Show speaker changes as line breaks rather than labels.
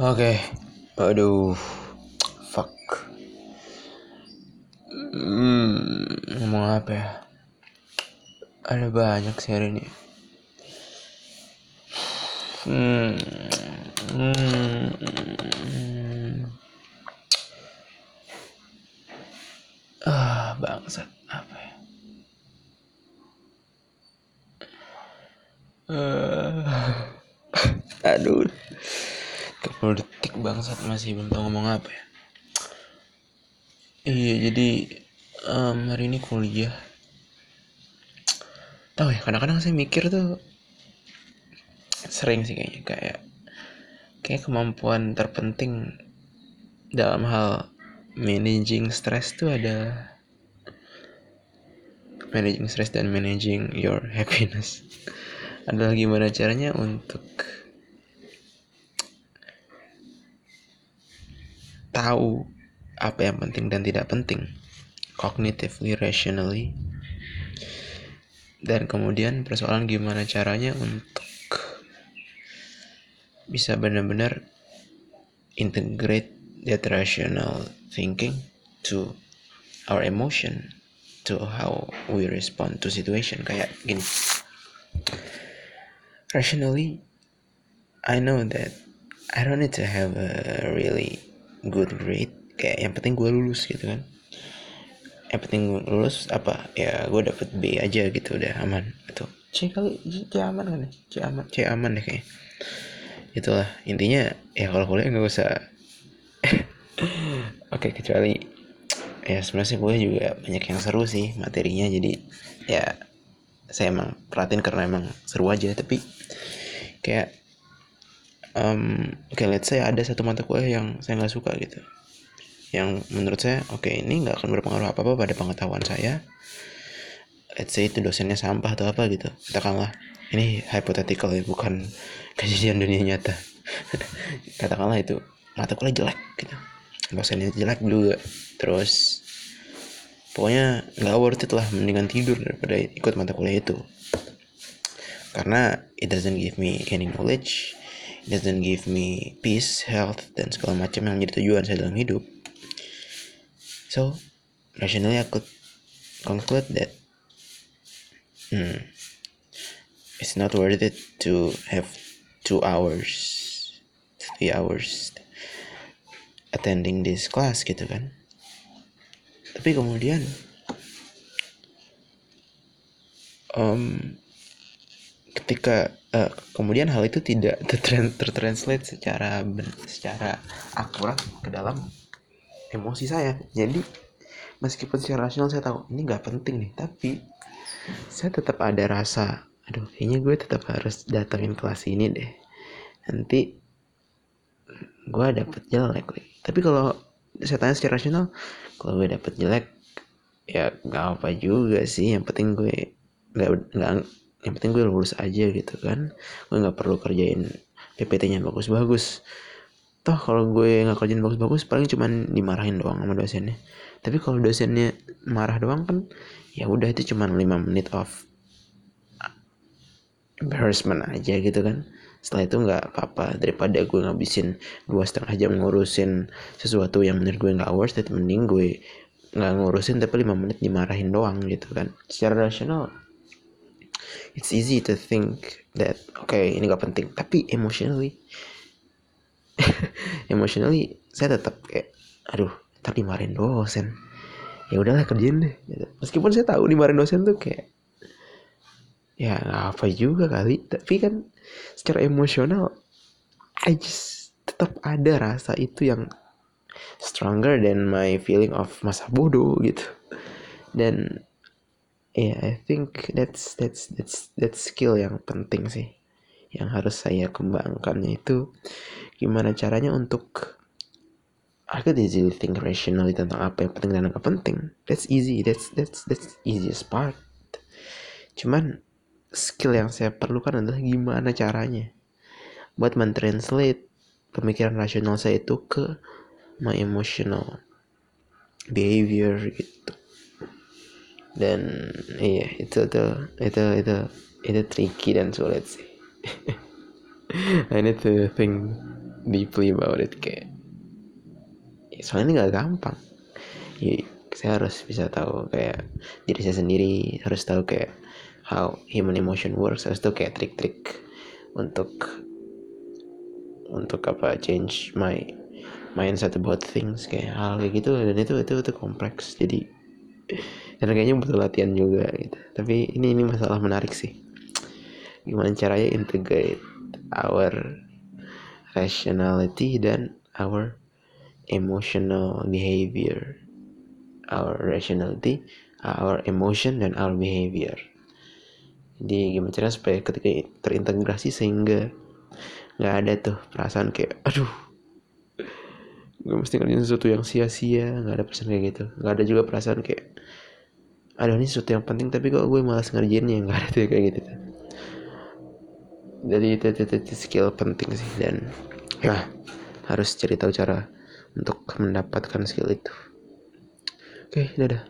Oke, aduh, fuck. Hmm, ngomong apa ya? Ada banyak sih hari ini. Hmm, hmm, ah, bangsat apa ya? Uh, aduh, 30 detik bangsat masih belum tahu ngomong apa ya. Iya, jadi um, hari ini kuliah. Tahu ya, kadang-kadang saya mikir tuh sering sih kayaknya kayak kayak kemampuan terpenting dalam hal managing stress tuh ada managing stress dan managing your happiness adalah gimana caranya untuk tahu apa yang penting dan tidak penting cognitively rationally. Dan kemudian persoalan gimana caranya untuk bisa benar-benar integrate that rational thinking to our emotion to how we respond to situation. Kayak gini. Rationally I know that I don't need to have a really good grade kayak yang penting gue lulus gitu kan. Yang penting gue lulus apa ya gue dapet B aja gitu udah aman atau C kali C aman kan ya? C aman. C aman deh kayak itulah intinya ya kalau kuliah nggak usah. Oke kecuali ya sebenarnya kuliah juga banyak yang seru sih materinya jadi ya saya emang perhatiin karena emang seru aja tapi kayak um, oke okay, let's say ada satu mata kuliah yang saya nggak suka gitu. Yang menurut saya oke okay, ini nggak akan berpengaruh apa apa pada pengetahuan saya. Let's say itu dosennya sampah atau apa gitu. Katakanlah ini hypothetical ya bukan kejadian dunia nyata. Katakanlah itu mata kuliah jelek gitu. Dosennya jelek juga. Terus pokoknya nggak worth it lah mendingan tidur daripada ikut mata kuliah itu. Karena it doesn't give me any knowledge doesn't give me peace health dan segala macam yang menjadi tujuan saya dalam hidup. So rationally I could conclude that hmm, it's not worth it to have two hours three hours attending this class gitu kan. Tapi kemudian um, ketika uh, kemudian hal itu tidak tertranslate secara secara akurat ke dalam emosi saya. Jadi meskipun secara rasional saya tahu ini nggak penting nih tapi saya tetap ada rasa aduh kayaknya gue tetap harus datengin kelas ini deh. Nanti gue dapet jelek nih. Tapi kalau saya tanya secara rasional kalau gue dapet jelek ya nggak apa juga sih. Yang penting gue nggak nggak yang penting gue lulus aja gitu kan. Gue nggak perlu kerjain PPT-nya bagus-bagus. Toh kalau gue nggak kerjain bagus-bagus paling cuman dimarahin doang sama dosennya. Tapi kalau dosennya marah doang kan ya udah itu cuman 5 menit of embarrassment aja gitu kan. Setelah itu nggak apa-apa. Daripada gue ngabisin dua setengah jam ngurusin sesuatu yang menurut gue nggak worth it mending gue nggak ngurusin tapi lima menit dimarahin doang gitu kan. Secara rasional it's easy to think that oke okay, ini gak penting. Tapi emotionally emotionally saya tetap kayak aduh tapi dimarahin dosen. Ya udahlah kerjain deh gitu. meskipun saya tahu dimarahin dosen tuh kayak ya apa juga kali. Tapi kan secara emosional I just tetap ada rasa itu yang stronger than my feeling of masa bodoh gitu. Dan yeah, I think that's that's that's that's skill yang penting sih. Yang harus saya kembangkan yaitu gimana caranya untuk could easily think rationally tentang apa yang penting dan apa penting. That's easy. That's that's that's easiest part. Cuman skill yang saya perlukan adalah gimana caranya buat mentranslate pemikiran rasional saya itu ke my emotional behavior gitu dan iya itu tuh itu itu itu tricky dan sulit sih. I need to think deeply about it kayak ya, soalnya ini nggak gampang. Ya, saya harus bisa tahu kayak diri saya sendiri harus tahu kayak how human emotion works harus tahu kayak trik-trik untuk untuk apa change my mindset about things kayak hal kayak gitu. Dan itu itu itu kompleks. Jadi dan kayaknya butuh latihan juga gitu. Tapi ini ini masalah menarik sih. Gimana caranya integrate our rationality dan our emotional behavior. Our rationality our emotion dan our behavior. Jadi gimana caranya supaya ketika terintegrasi sehingga nggak ada tuh perasaan kayak aduh gue mesti ngerjain sesuatu yang sia-sia nggak ada perasaan kayak gitu. Nggak ada juga perasaan kayak aduh ini sesuatu yang penting tapi kok gue malas ngerjainnya nggak ada tuh kayak gitu jadi itu, itu, itu, itu skill penting sih dan ya harus cari tahu cara untuk mendapatkan skill itu. Oke dadah